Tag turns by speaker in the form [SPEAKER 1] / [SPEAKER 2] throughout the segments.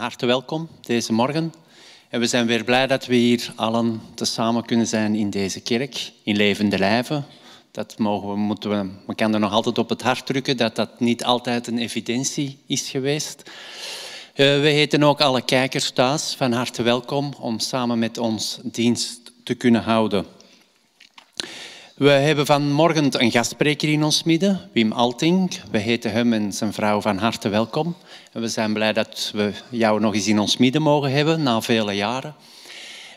[SPEAKER 1] van harte welkom deze morgen. En we zijn weer blij dat we hier allen tezamen kunnen zijn in deze kerk, in levende lijven. Dat mogen we, moeten we, we kan er nog altijd op het hart drukken dat dat niet altijd een evidentie is geweest. Uh, we heten ook alle kijkers thuis van harte welkom om samen met ons dienst te kunnen houden. We hebben vanmorgen een gastspreker in ons midden, Wim Alting. We heten hem en zijn vrouw van harte welkom. En we zijn blij dat we jou nog eens in ons midden mogen hebben na vele jaren.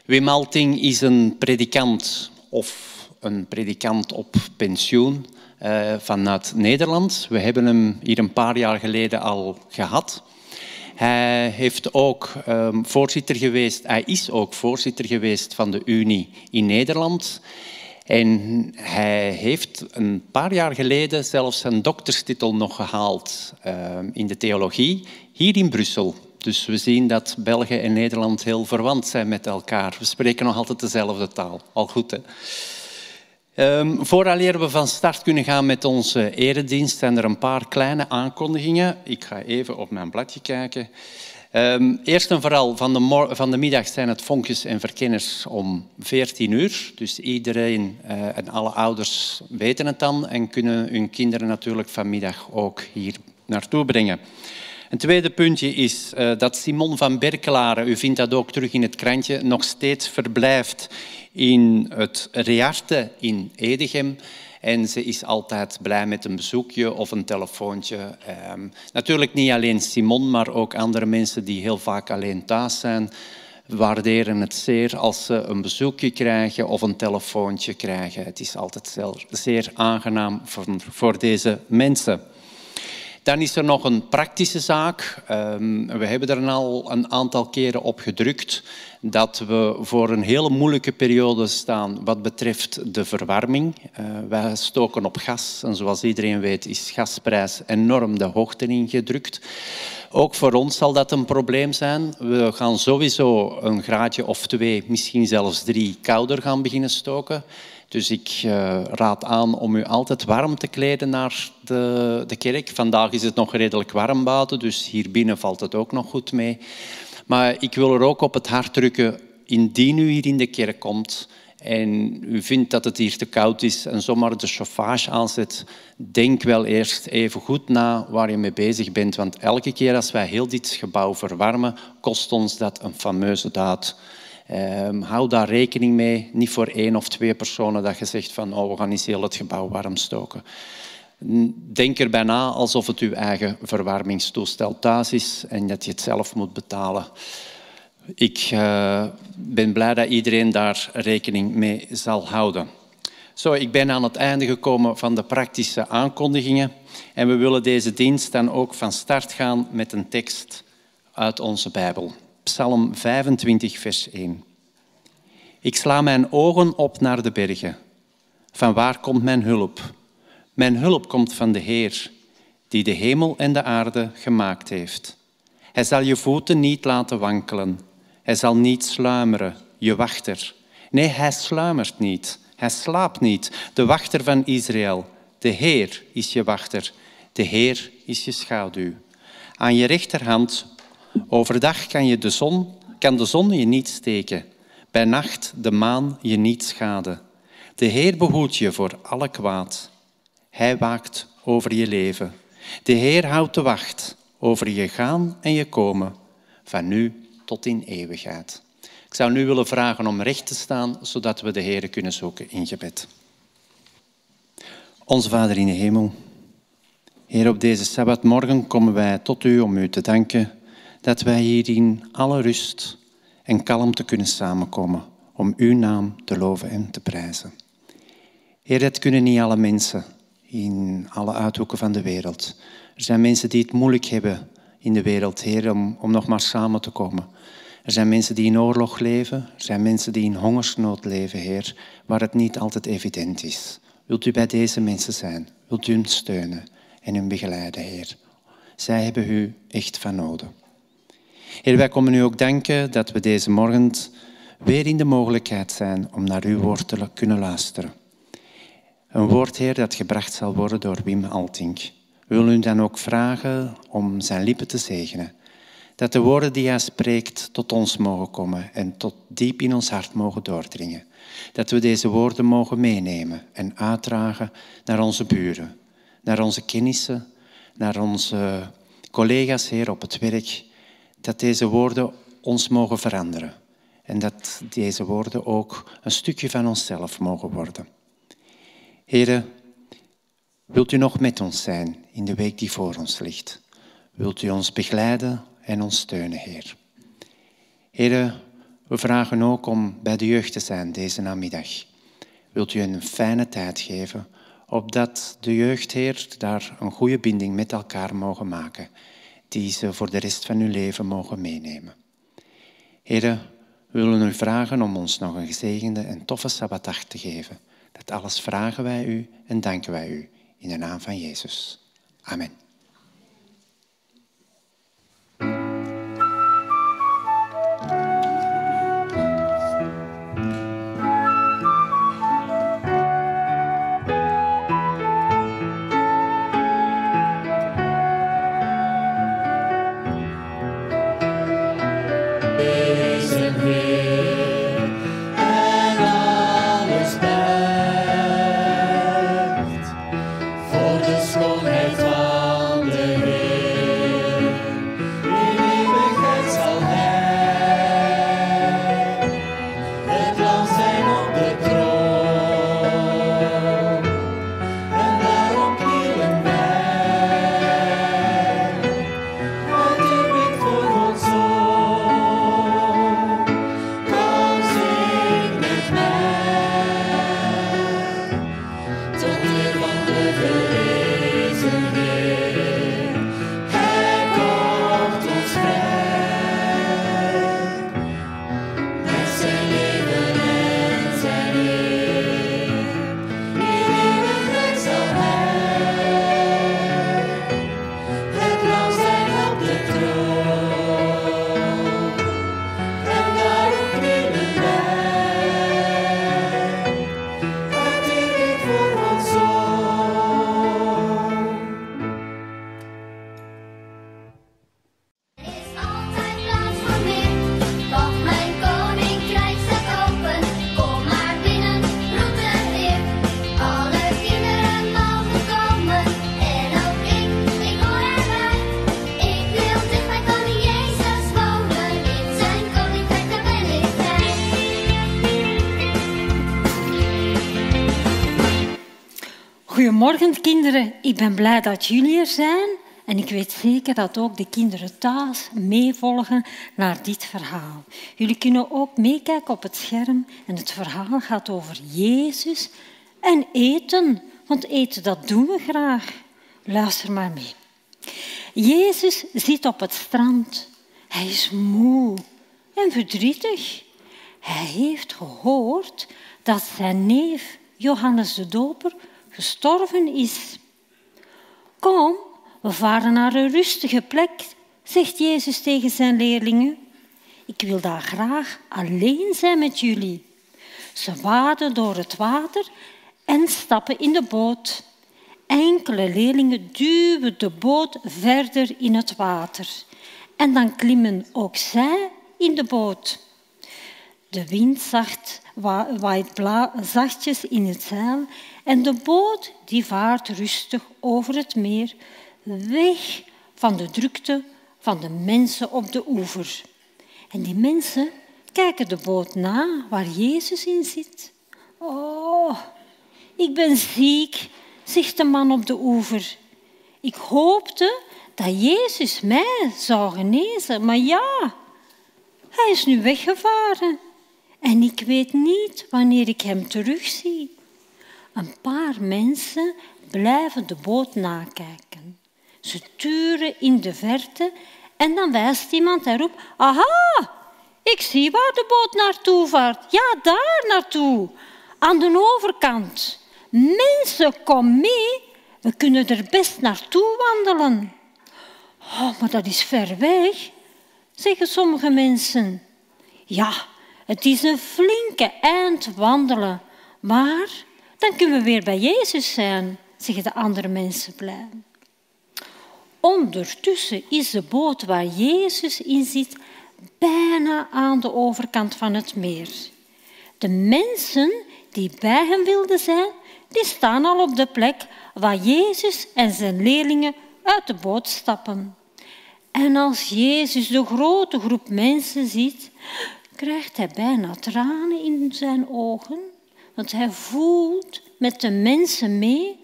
[SPEAKER 1] Wim Alting is een predikant of een predikant op pensioen uh, vanuit Nederland. We hebben hem hier een paar jaar geleden al gehad. Hij heeft ook um, voorzitter geweest, hij is ook voorzitter geweest van de Unie in Nederland. En hij heeft een paar jaar geleden zelfs zijn dokterstitel nog gehaald uh, in de theologie, hier in Brussel. Dus we zien dat België en Nederland heel verwant zijn met elkaar. We spreken nog altijd dezelfde taal. Al goed, hè? Um, vooraleer we van start kunnen gaan met onze eredienst, zijn er een paar kleine aankondigingen. Ik ga even op mijn bladje kijken. Um, eerst en vooral, van de, van de, middag zijn het vonkjes en verkenners om 14 uur. Dus iedereen uh, en alle ouders weten het dan en kunnen hun kinderen natuurlijk vanmiddag ook hier naartoe brengen. Een tweede puntje is uh, dat Simon van Berkelaren, u vindt dat ook terug in het krantje, nog steeds verblijft in het Rearte in Edegem. En ze is altijd blij met een bezoekje of een telefoontje. Um, natuurlijk niet alleen Simon, maar ook andere mensen die heel vaak alleen thuis zijn, waarderen het zeer als ze een bezoekje krijgen of een telefoontje krijgen. Het is altijd zeer aangenaam voor deze mensen. Dan is er nog een praktische zaak. Um, we hebben er al een aantal keren op gedrukt dat we voor een hele moeilijke periode staan wat betreft de verwarming. Uh, wij stoken op gas en zoals iedereen weet is gasprijs enorm de hoogte ingedrukt. Ook voor ons zal dat een probleem zijn. We gaan sowieso een graadje of twee, misschien zelfs drie kouder gaan beginnen stoken. Dus ik uh, raad aan om u altijd warm te kleden naar de, de kerk. Vandaag is het nog redelijk warm buiten, dus hier binnen valt het ook nog goed mee. Maar ik wil er ook op het hart drukken, indien u hier in de kerk komt en u vindt dat het hier te koud is en zomaar de chauffage aanzet, denk wel eerst even goed na waar je mee bezig bent. Want elke keer als wij heel dit gebouw verwarmen, kost ons dat een fameuze daad. Um, hou daar rekening mee, niet voor één of twee personen dat je zegt van oh, we gaan eens heel het gebouw warm stoken. Denk erbij na alsof het uw eigen verwarmingstoestel thuis is en dat je het zelf moet betalen. Ik uh, ben blij dat iedereen daar rekening mee zal houden. Zo, ik ben aan het einde gekomen van de praktische aankondigingen en we willen deze dienst dan ook van start gaan met een tekst uit onze Bijbel. Psalm 25, vers 1. Ik sla mijn ogen op naar de bergen. Van waar komt mijn hulp? Mijn hulp komt van de Heer, die de hemel en de aarde gemaakt heeft. Hij zal je voeten niet laten wankelen. Hij zal niet sluimeren, je wachter. Nee, hij sluimert niet. Hij slaapt niet. De wachter van Israël. De Heer is je wachter. De Heer is je schaduw. Aan je rechterhand, overdag kan, je de zon, kan de zon je niet steken. Bij nacht de maan je niet schaden. De Heer behoedt je voor alle kwaad. Hij waakt over je leven. De Heer houdt de wacht over je gaan en je komen, van nu tot in eeuwigheid. Ik zou nu willen vragen om recht te staan, zodat we de Heer kunnen zoeken in gebed. Onze Vader in de hemel, Heer, op deze Sabbatmorgen komen wij tot U om U te danken dat wij hier in alle rust en kalmte kunnen samenkomen om Uw naam te loven en te prijzen. Heer, dat kunnen niet alle mensen in alle uithoeken van de wereld. Er zijn mensen die het moeilijk hebben in de wereld, Heer, om, om nog maar samen te komen. Er zijn mensen die in oorlog leven, er zijn mensen die in hongersnood leven, Heer, waar het niet altijd evident is. Wilt u bij deze mensen zijn? Wilt u hen steunen en hun begeleiden, Heer? Zij hebben u echt van nodig. Heer, wij komen u ook danken dat we deze morgen weer in de mogelijkheid zijn om naar uw woord te kunnen luisteren. Een woord, Heer, dat gebracht zal worden door Wim Altink. We willen u dan ook vragen om zijn lippen te zegenen. Dat de woorden die hij spreekt tot ons mogen komen en tot diep in ons hart mogen doordringen. Dat we deze woorden mogen meenemen en uitdragen naar onze buren, naar onze kennissen, naar onze collega's hier op het werk. Dat deze woorden ons mogen veranderen. En dat deze woorden ook een stukje van onszelf mogen worden. Heren, wilt u nog met ons zijn in de week die voor ons ligt? Wilt u ons begeleiden en ons steunen, Heer? Heren, we vragen ook om bij de jeugd te zijn deze namiddag. Wilt u een fijne tijd geven, opdat de jeugd, Heer, daar een goede binding met elkaar mogen maken, die ze voor de rest van hun leven mogen meenemen. Heren, we willen u vragen om ons nog een gezegende en toffe sabbatdag te geven. Dat alles vragen wij u en danken wij u in de naam van Jezus. Amen.
[SPEAKER 2] Kinderen, ik ben blij dat jullie er zijn en ik weet zeker dat ook de kinderen thuis meevolgen naar dit verhaal. Jullie kunnen ook meekijken op het scherm en het verhaal gaat over Jezus en eten, want eten dat doen we graag. Luister maar mee. Jezus zit op het strand. Hij is moe en verdrietig. Hij heeft gehoord dat zijn neef Johannes de Doper gestorven is. Kom, we varen naar een rustige plek, zegt Jezus tegen zijn leerlingen. Ik wil daar graag alleen zijn met jullie. Ze waden door het water en stappen in de boot. Enkele leerlingen duwen de boot verder in het water. En dan klimmen ook zij in de boot. De wind zacht, waait zachtjes in het zeil en de boot die vaart rustig over het meer, weg van de drukte van de mensen op de oever. En die mensen kijken de boot na waar Jezus in zit. Oh, ik ben ziek, zegt de man op de oever. Ik hoopte dat Jezus mij zou genezen, maar ja, hij is nu weggevaren. En ik weet niet wanneer ik hem terugzie. Een paar mensen blijven de boot nakijken. Ze turen in de verte en dan wijst iemand en roept: Aha, ik zie waar de boot naartoe vaart. Ja, daar naartoe, aan de overkant. Mensen, kom mee, we kunnen er best naartoe wandelen. Oh, maar dat is ver weg, zeggen sommige mensen. Ja, het is een flinke eind wandelen, maar dan kunnen we weer bij Jezus zijn, zeggen de andere mensen blij. Ondertussen is de boot waar Jezus in zit bijna aan de overkant van het meer. De mensen die bij hem wilden zijn, die staan al op de plek waar Jezus en zijn leerlingen uit de boot stappen. En als Jezus de grote groep mensen ziet, krijgt hij bijna tranen in zijn ogen, want hij voelt met de mensen mee,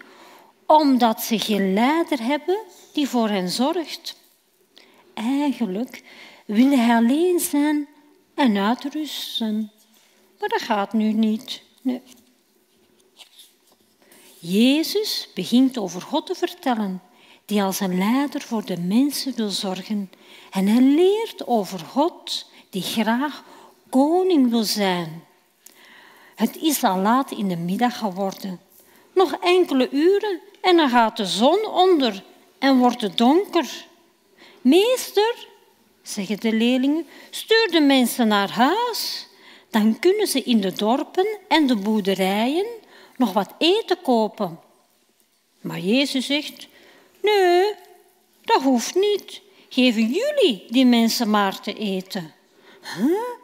[SPEAKER 2] omdat ze geen leider hebben die voor hen zorgt. Eigenlijk wil hij alleen zijn en uitrusten, maar dat gaat nu niet. Nee. Jezus begint over God te vertellen, die als een leider voor de mensen wil zorgen. En hij leert over God, die graag koning wil zijn. Het is al laat in de middag geworden. Nog enkele uren en dan gaat de zon onder en wordt het donker. Meester, zeggen de leerlingen, stuur de mensen naar huis. Dan kunnen ze in de dorpen en de boerderijen nog wat eten kopen. Maar Jezus zegt, nee, dat hoeft niet. Geven jullie die mensen maar te eten. Huh?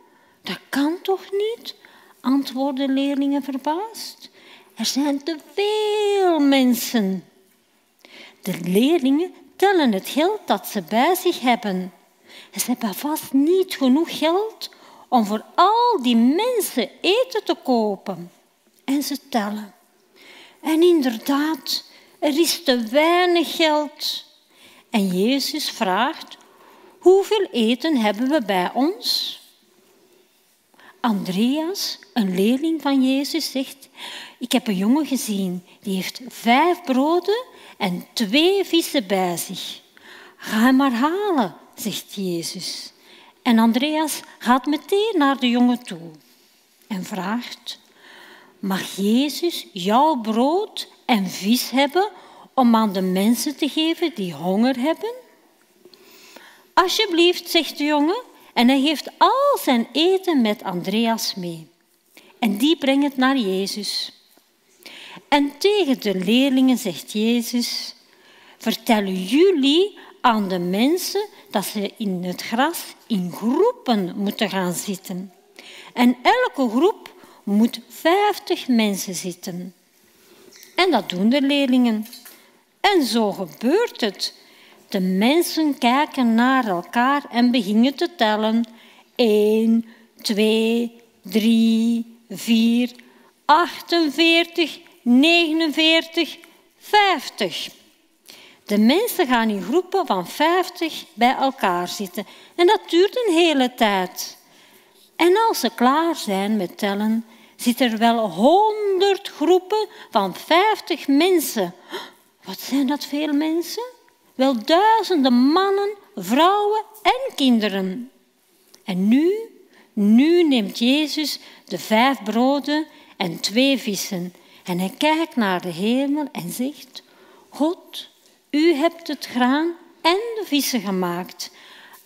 [SPEAKER 2] Dat kan toch niet? antwoorden leerlingen verbaasd. Er zijn te veel mensen. De leerlingen tellen het geld dat ze bij zich hebben. Ze hebben vast niet genoeg geld om voor al die mensen eten te kopen. En ze tellen. En inderdaad, er is te weinig geld. En Jezus vraagt, hoeveel eten hebben we bij ons? Andreas, een leerling van Jezus, zegt, ik heb een jongen gezien, die heeft vijf broden en twee vissen bij zich. Ga hem maar halen, zegt Jezus. En Andreas gaat meteen naar de jongen toe en vraagt, mag Jezus jouw brood en vis hebben om aan de mensen te geven die honger hebben? Alsjeblieft, zegt de jongen, en hij geeft al zijn eten met Andreas mee. En die brengt het naar Jezus. En tegen de leerlingen zegt Jezus, vertellen jullie aan de mensen dat ze in het gras in groepen moeten gaan zitten. En elke groep moet vijftig mensen zitten. En dat doen de leerlingen. En zo gebeurt het. De mensen kijken naar elkaar en beginnen te tellen. 1, 2, 3, 4, 48, 49, 50. De mensen gaan in groepen van 50 bij elkaar zitten. En dat duurt een hele tijd. En als ze klaar zijn met tellen, zitten er wel 100 groepen van 50 mensen. Wat zijn dat veel mensen? Wel duizenden mannen, vrouwen en kinderen. En nu, nu neemt Jezus de vijf broden en twee vissen en hij kijkt naar de hemel en zegt, God, u hebt het graan en de vissen gemaakt.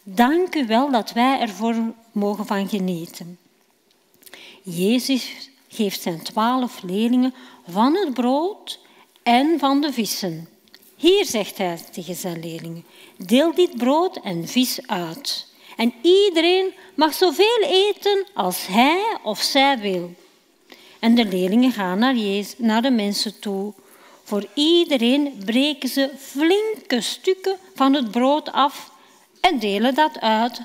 [SPEAKER 2] Dank u wel dat wij ervoor mogen van genieten. Jezus geeft zijn twaalf leerlingen van het brood en van de vissen. Hier zegt hij tegen zijn leerlingen, deel dit brood en vis uit. En iedereen mag zoveel eten als hij of zij wil. En de leerlingen gaan naar, Jezus, naar de mensen toe. Voor iedereen breken ze flinke stukken van het brood af en delen dat uit.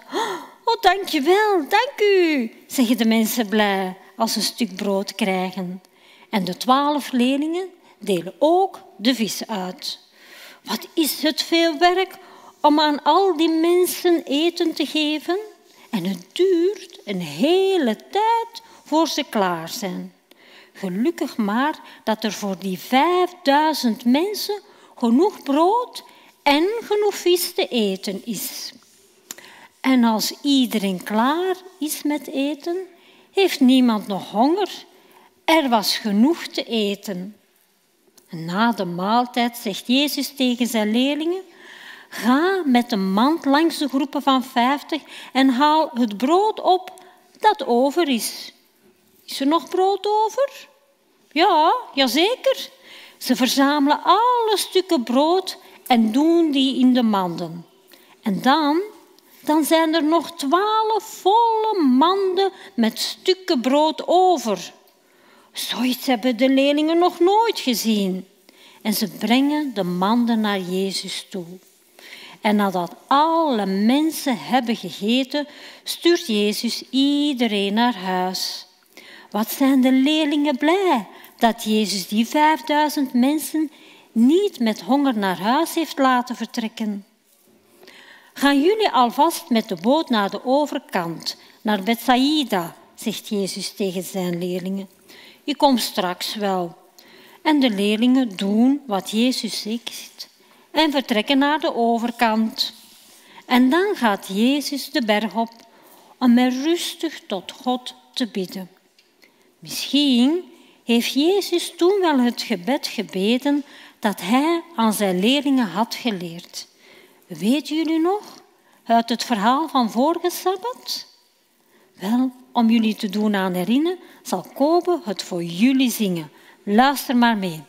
[SPEAKER 2] Oh, dankjewel, dank u, zeggen de mensen blij als ze een stuk brood krijgen. En de twaalf leerlingen delen ook de vis uit. Wat is het veel werk om aan al die mensen eten te geven? En het duurt een hele tijd voor ze klaar zijn. Gelukkig maar dat er voor die vijfduizend mensen genoeg brood en genoeg vis te eten is. En als iedereen klaar is met eten, heeft niemand nog honger. Er was genoeg te eten. Na de maaltijd zegt Jezus tegen zijn leerlingen, ga met de mand langs de groepen van vijftig en haal het brood op dat over is. Is er nog brood over? Ja, jazeker. Ze verzamelen alle stukken brood
[SPEAKER 3] en doen die in de manden. En dan, dan zijn er nog twaalf volle manden met stukken brood over. Zoiets hebben de leerlingen nog nooit gezien. En ze brengen de manden naar Jezus toe. En nadat alle mensen hebben gegeten, stuurt Jezus iedereen naar huis. Wat zijn de leerlingen blij dat Jezus die 5000 mensen niet met honger naar huis heeft laten vertrekken. Gaan jullie alvast met de boot naar de overkant, naar Bethsaida, zegt Jezus tegen zijn leerlingen. Je komt straks wel. En de leerlingen doen wat Jezus zegt en vertrekken naar de overkant. En dan gaat Jezus de berg op om er rustig tot God te bidden. Misschien heeft Jezus toen wel het gebed gebeden dat hij aan zijn leerlingen had geleerd. Weet jullie nog uit het verhaal van vorige Sabbat? Wel, om jullie te doen aan herinneren, zal Kobe het voor jullie zingen. Luister maar mee.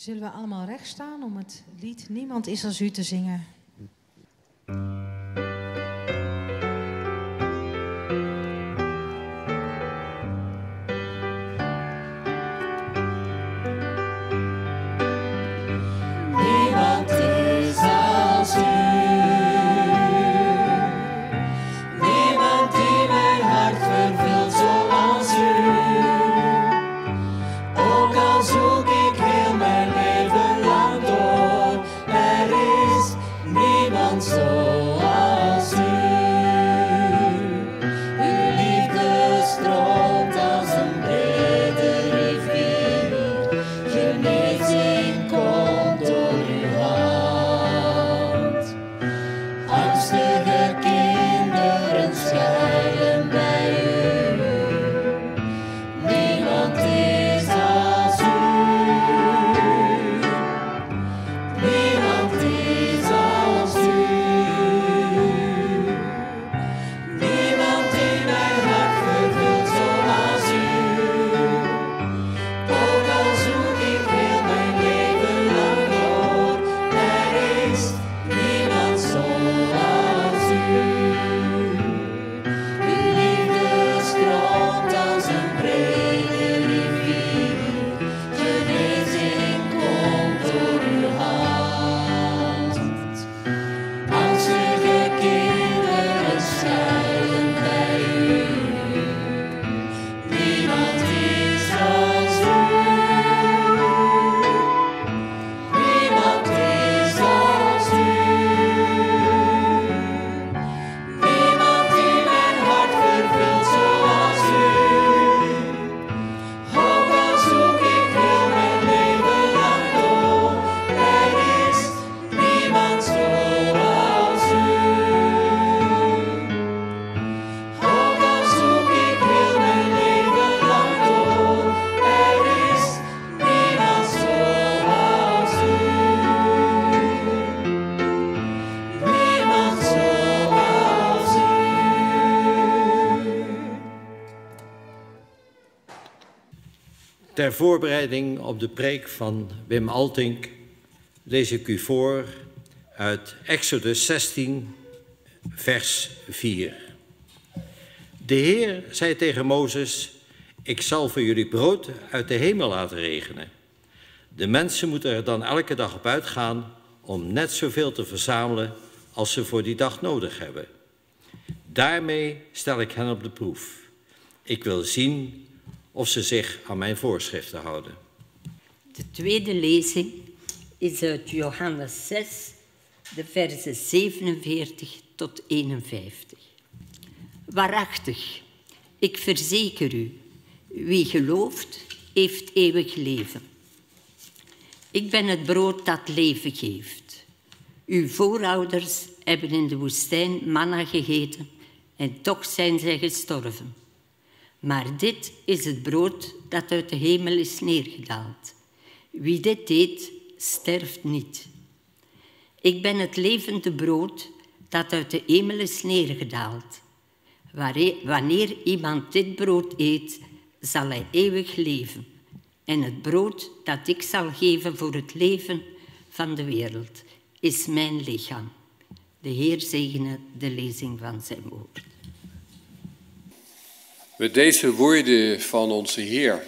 [SPEAKER 4] Zullen we allemaal recht staan om het lied Niemand is als u te zingen?
[SPEAKER 5] Ter voorbereiding op de preek van Wim Altink lees ik u voor uit Exodus 16, vers 4. De Heer zei tegen Mozes: Ik zal voor jullie brood uit de hemel laten regenen. De mensen moeten er dan elke dag op uitgaan om net zoveel te verzamelen als ze voor die dag nodig hebben. Daarmee stel ik hen op de proef. Ik wil zien of ze zich aan mijn voorschriften houden.
[SPEAKER 6] De tweede lezing is uit Johannes 6, de versen 47 tot 51. Waarachtig, ik verzeker u, wie gelooft, heeft eeuwig leven. Ik ben het brood dat leven geeft. Uw voorouders hebben in de woestijn manna gegeten en toch zijn zij gestorven. Maar dit is het brood dat uit de hemel is neergedaald. Wie dit eet, sterft niet. Ik ben het levende brood dat uit de hemel is neergedaald. Wanneer iemand dit brood eet, zal hij eeuwig leven. En het brood dat ik zal geven voor het leven van de wereld is mijn lichaam. De Heer zegene de lezing van zijn woord.
[SPEAKER 7] Met deze woorden van onze Heer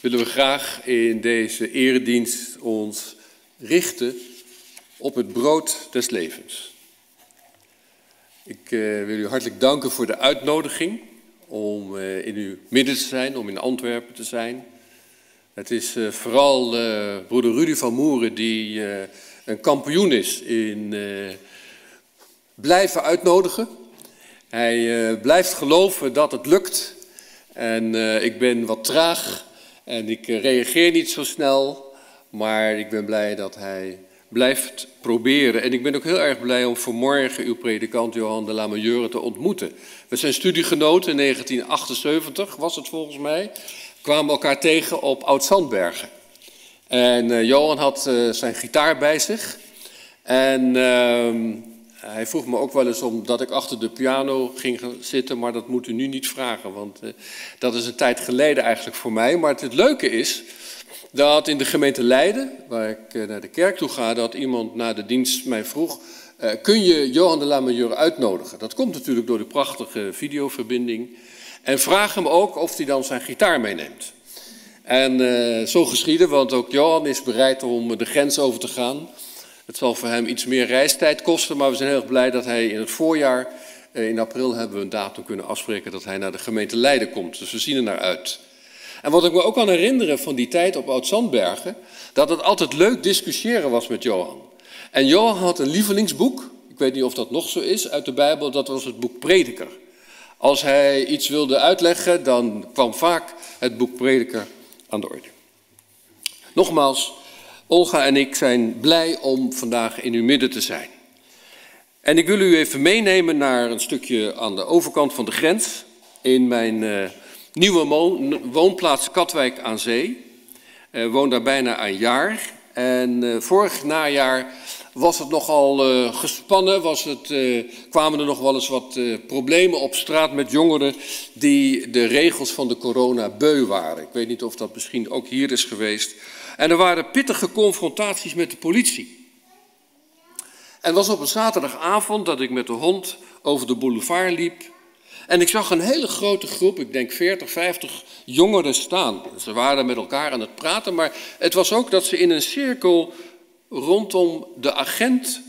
[SPEAKER 7] willen we graag in deze eredienst ons richten op het brood des levens. Ik uh, wil u hartelijk danken voor de uitnodiging om uh, in uw midden te zijn, om in Antwerpen te zijn. Het is uh, vooral broeder Rudy van Moeren die een kampioen is in blijven uitnodigen. Hij blijft geloven dat het lukt. En ik ben wat traag en ik reageer niet zo snel, maar ik ben blij dat hij blijft proberen. En ik ben ook heel erg blij om vanmorgen uw predikant Johan de Lamejeure te ontmoeten. We zijn studiegenoten in 1978, was het volgens mij. Kwamen elkaar tegen op Oud-Zandbergen. En Johan had zijn gitaar bij zich. En uh, hij vroeg me ook wel eens om dat ik achter de piano ging zitten, maar dat moet u nu niet vragen, want uh, dat is een tijd geleden eigenlijk voor mij. Maar het leuke is dat in de gemeente Leiden, waar ik eh, naar de kerk toe ga, dat iemand na de dienst mij vroeg, kun je Johan de Lamajeur uitnodigen? Dat komt natuurlijk door de prachtige videoverbinding. En vraag hem ook of hij dan zijn gitaar meeneemt. En zo geschieden, want ook Johan is bereid om de grens over te gaan. Het zal voor hem iets meer reistijd kosten, maar we zijn heel blij dat hij in het voorjaar, in april hebben we een datum kunnen afspreken dat hij naar de gemeente Leiden komt. Dus we zien er naar uit. En wat ik me ook kan herinneren van die tijd op Oud-Zandbergen, dat het altijd leuk discussiëren was met Johan. En Johan had een lievelingsboek, ik weet niet of dat nog zo is, uit de Bijbel, dat was het boek Prediker. Als hij iets wilde uitleggen, dan kwam vaak het boek Prediker aan de orde. Nogmaals, Olga en ik zijn blij om vandaag in uw midden te zijn. En ik wil u even meenemen naar een stukje aan de overkant van de grens in mijn uh, Nieuwe woonplaats Katwijk aan Zee. Uh, woon daar bijna een jaar. En uh, vorig najaar was het nogal uh, gespannen, was het, kwamen er nog wel eens wat problemen op straat met jongeren die de regels van de corona beu waren. Ik weet niet of dat misschien ook hier is geweest. En er waren pittige confrontaties met de politie. En het was op een zaterdagavond dat ik met de hond over de boulevard liep en ik zag een hele grote groep, ik denk 40, 50 jongeren staan. Ze waren met elkaar aan het praten, maar het was ook dat ze in een cirkel rondom de agent,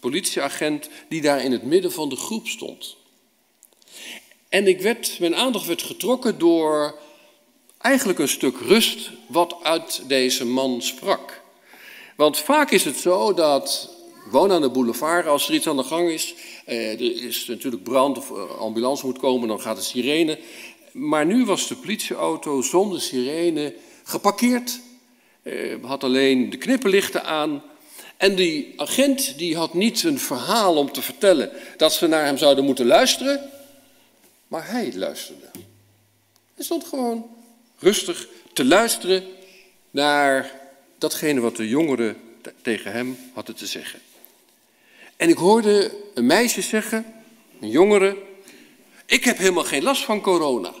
[SPEAKER 7] politieagent, die daar in het midden van de groep stond. En ik werd, mijn aandacht werd getrokken door eigenlijk een stuk rust wat uit deze man sprak. Want vaak is het zo dat woon aan de boulevard. Als er iets aan de gang is, eh, er is natuurlijk brand of eh, ambulance moet komen, dan gaat de sirene. Maar nu was de politieauto zonder sirene geparkeerd. Eh, had alleen de knipperlichten aan. En die agent die had niet een verhaal om te vertellen dat ze naar hem zouden moeten luisteren. Maar hij luisterde. Hij stond gewoon rustig te luisteren naar datgene wat de jongeren tegen hem hadden te zeggen. En ik hoorde een meisje zeggen, een jongere, ik heb helemaal geen last van corona.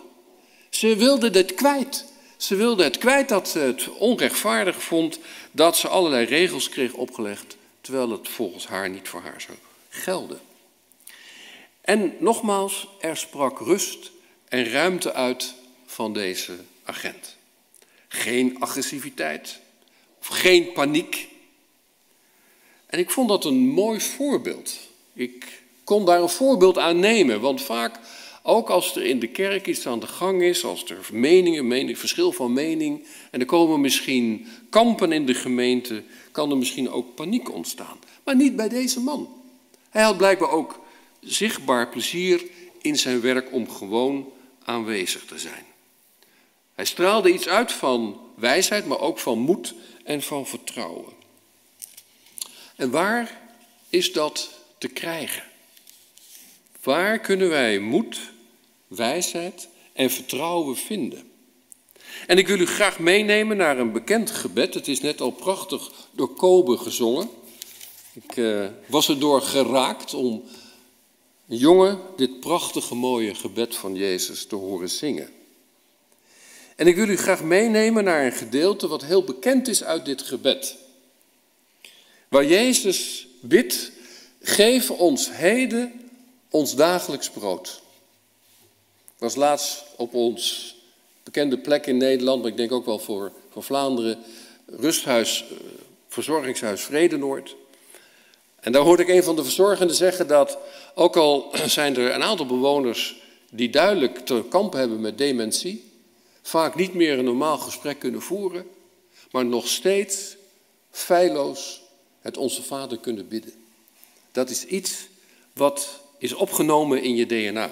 [SPEAKER 7] Ze wilde dit kwijt. Ze wilde het kwijt dat ze het onrechtvaardig vond dat ze allerlei regels kreeg opgelegd, terwijl het volgens haar niet voor haar zou gelden. En nogmaals, er sprak rust en ruimte uit van deze agent. Geen agressiviteit geen paniek. En ik vond dat een mooi voorbeeld. Ik kon daar een voorbeeld aan nemen, want vaak, ook als er in de kerk iets aan de gang is, als er meningen, mening, verschil van mening, en er komen misschien kampen in de gemeente, kan er misschien ook paniek ontstaan. Maar niet bij deze man. Hij had blijkbaar ook zichtbaar plezier in zijn werk om gewoon aanwezig te zijn. Hij straalde iets uit van wijsheid, maar ook van moed en van vertrouwen. En waar is dat te krijgen? Waar kunnen wij moed, wijsheid en vertrouwen vinden? En ik wil u graag meenemen naar een bekend gebed. Het is net al prachtig door Kobe gezongen. Ik uh, was erdoor geraakt om een jongen dit prachtige mooie gebed van Jezus te horen zingen. En ik wil u graag meenemen naar een gedeelte wat heel bekend is uit dit gebed. Waar Jezus bidt, geef ons heden ons dagelijks brood. Ik was laatst op ons bekende plek in Nederland, maar ik denk ook wel voor, voor Vlaanderen, rusthuis, eh, verzorgingshuis Vredenoord. En daar hoorde ik een van de verzorgenden zeggen dat, ook al zijn er een aantal bewoners die duidelijk te kampen hebben met dementie, vaak niet meer een normaal gesprek kunnen voeren, maar nog steeds feilloos het Onze Vader kunnen bidden. Dat is iets wat is opgenomen in je DNA.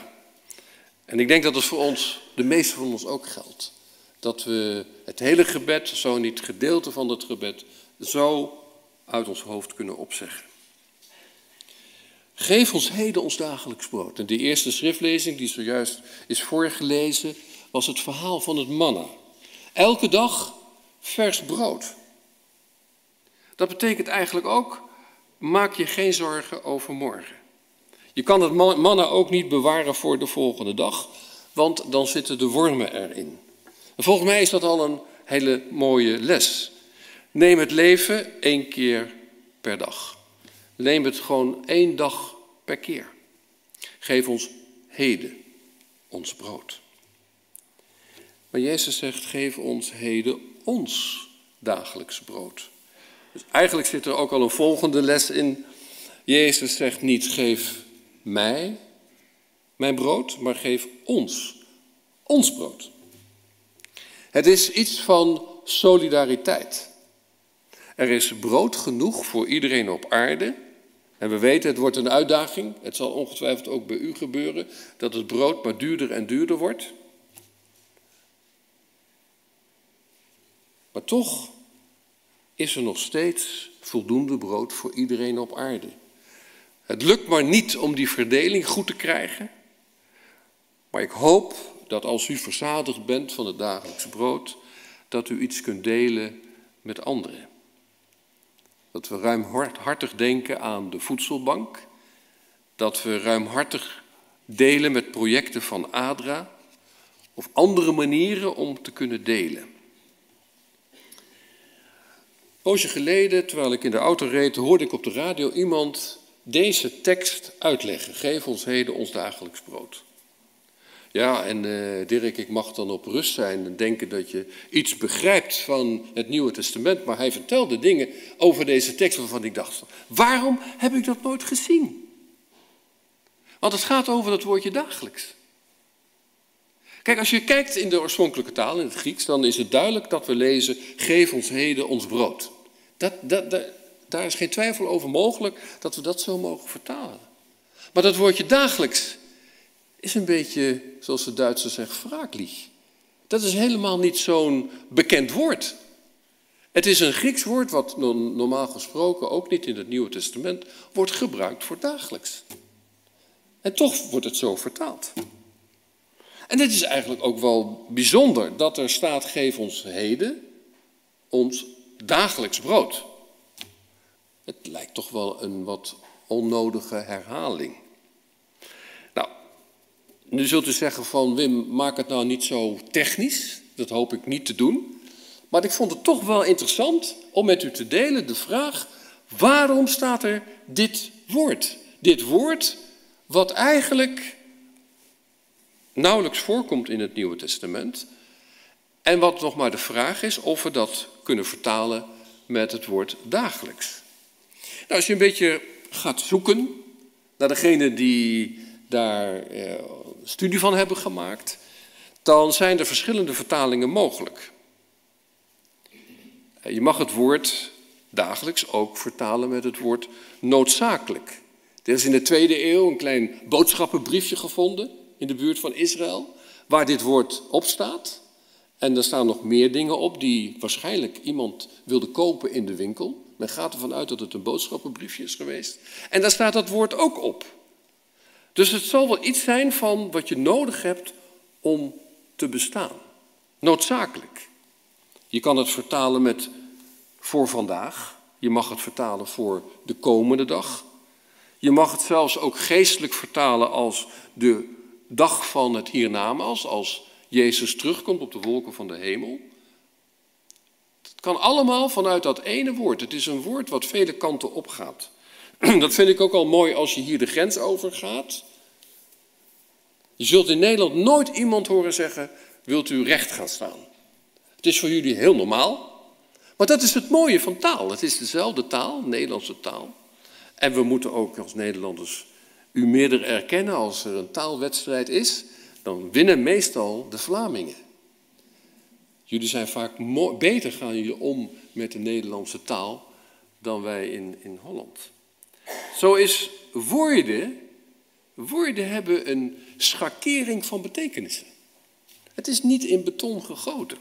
[SPEAKER 7] En ik denk dat het voor ons, de meeste van ons ook geldt. Dat we het hele gebed, zo niet gedeelte van het gebed, zo uit ons hoofd kunnen opzeggen. Geef ons heden ons dagelijks brood. En die eerste schriftlezing die zojuist is voorgelezen, was het verhaal van het manna. Elke dag vers brood. Dat betekent eigenlijk ook, maak je geen zorgen over morgen. Je kan het manna ook niet bewaren voor de volgende dag, want dan zitten de wormen erin. En volgens mij is dat al een hele mooie les. Neem het leven één keer per dag. Neem het gewoon één dag per keer. Geef ons heden ons brood. Maar Jezus zegt, geef ons heden ons dagelijks brood. Dus eigenlijk zit er ook al een volgende les in. Jezus zegt niet, geef mij mijn brood, maar geef ons ons brood. Het is iets van solidariteit. Er is brood genoeg voor iedereen op aarde. En we weten, het wordt een uitdaging. Het zal ongetwijfeld ook bij u gebeuren dat het brood maar duurder en duurder wordt. Maar toch is er nog steeds voldoende brood voor iedereen op aarde. Het lukt maar niet om die verdeling goed te krijgen. Maar ik hoop dat als u verzadigd bent van het dagelijks brood, dat u iets kunt delen met anderen. Dat we ruimhartig denken aan de voedselbank. Dat we ruimhartig delen met projecten van ADRA. Of andere manieren om te kunnen delen poosje geleden, terwijl ik in de auto reed, hoorde ik op de radio iemand deze tekst uitleggen. Geef ons heden ons dagelijks brood. Ja, en uh, Dirk, ik mag dan op rust zijn en denken dat je iets begrijpt van het Nieuwe Testament. Maar hij vertelde dingen over deze tekst waarvan ik dacht, waarom heb ik dat nooit gezien? Want het gaat over dat woordje dagelijks. Kijk, als je kijkt in de oorspronkelijke taal, in het Grieks, dan is het duidelijk dat we lezen, geef ons heden ons brood. Dat, dat, daar is geen twijfel over mogelijk dat we dat zo mogen vertalen. Maar dat woordje dagelijks is een beetje, zoals de Duitsers zeggen, wraaklieg. Dat is helemaal niet zo'n bekend woord. Het is een Grieks woord wat normaal gesproken, ook niet in het Nieuwe Testament, wordt gebruikt voor dagelijks. En toch wordt het zo vertaald. En het is eigenlijk ook wel bijzonder dat er staat: geef ons heden ons dagelijks brood. Het lijkt toch wel een wat onnodige herhaling. Nou, nu zult u zeggen van Wim, maak het nou niet zo technisch. Dat hoop ik niet te doen. Maar ik vond het toch wel interessant om met u te delen de vraag: waarom staat er dit woord? Dit woord wat eigenlijk nauwelijks voorkomt in het Nieuwe Testament. En wat nog maar de vraag is of we dat kunnen vertalen met het woord dagelijks. Nou, als je een beetje gaat zoeken naar degene die daar eh, studie van hebben gemaakt, dan zijn er verschillende vertalingen mogelijk. Je mag het woord dagelijks ook vertalen met het woord noodzakelijk. Er is in de tweede eeuw een klein boodschappenbriefje gevonden in de buurt van Israël, waar dit woord op staat. En er staan nog meer dingen op die waarschijnlijk iemand wilde kopen in de winkel. Men gaat ervan uit dat het een boodschappenbriefje is geweest. En daar staat dat woord ook op. Dus het zal wel iets zijn van wat je nodig hebt om te bestaan. Noodzakelijk. Je kan het vertalen met voor vandaag. Je mag het vertalen voor de komende dag. Je mag het zelfs ook geestelijk vertalen als de dag van het hiernamaals, als Jezus terugkomt op de wolken van de hemel. Het kan allemaal vanuit dat ene woord. Het is een woord wat vele kanten opgaat. Dat vind ik ook al mooi als je hier de grens overgaat. Je zult in Nederland nooit iemand horen zeggen: Wilt u recht gaan staan? Het is voor jullie heel normaal. Maar dat is het mooie van taal. Het is dezelfde taal, Nederlandse taal. En we moeten ook als Nederlanders u meerder erkennen als er een taalwedstrijd is, dan winnen meestal de Vlamingen. Jullie zijn vaak beter gaan jullie om met de Nederlandse taal dan wij in, in Holland. Zo is woorden, woorden hebben een schakering van betekenissen. Het is niet in beton gegoten.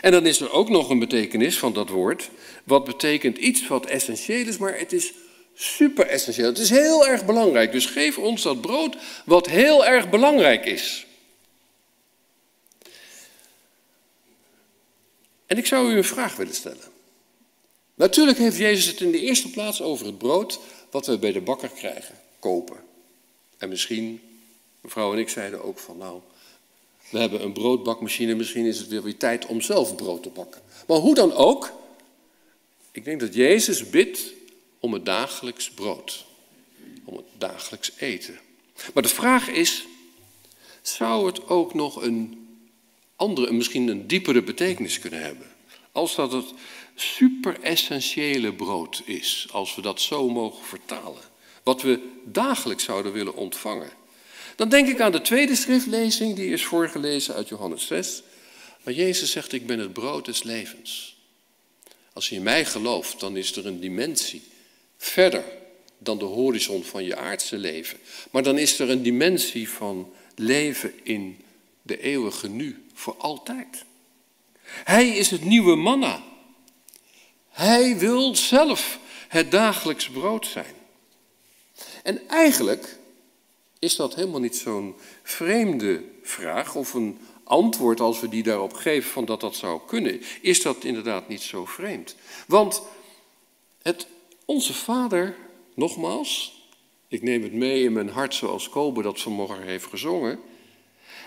[SPEAKER 7] En dan is er ook nog een betekenis van dat woord, wat betekent iets wat essentieel is, maar het is super essentieel. Het is heel erg belangrijk. Dus geef ons dat brood wat heel erg belangrijk is. En ik zou u een vraag willen stellen. Natuurlijk heeft Jezus het in de eerste plaats over het brood wat we bij de bakker krijgen, kopen. En misschien, mevrouw en ik zeiden ook van nou, we hebben een broodbakmachine, misschien is het weer weer tijd om zelf brood te bakken. Maar hoe dan ook, ik denk dat Jezus bidt om het dagelijks brood, om het dagelijks eten. Maar de vraag is, zou het ook nog een andere, misschien een diepere betekenis kunnen hebben? Als dat het super essentiële brood is, als we dat zo mogen vertalen. Wat we dagelijks zouden willen ontvangen. Dan denk ik aan de tweede schriftlezing, die is voorgelezen uit Johannes 6. Waar Jezus zegt, ik ben het brood des levens. Als je in mij gelooft, dan is er een dimensie verder dan de horizon van je aardse leven. Maar dan is er een dimensie van leven in de eeuwige nu, voor altijd. Hij is het nieuwe manna. Hij wil zelf het dagelijks brood zijn. En eigenlijk is dat helemaal niet zo'n vreemde vraag of een antwoord als we die daarop geven van dat dat zou kunnen. Is dat inderdaad niet zo vreemd? Want het onze Vader, nogmaals, ik neem het mee in mijn hart zoals Kobe dat vanmorgen heeft gezongen.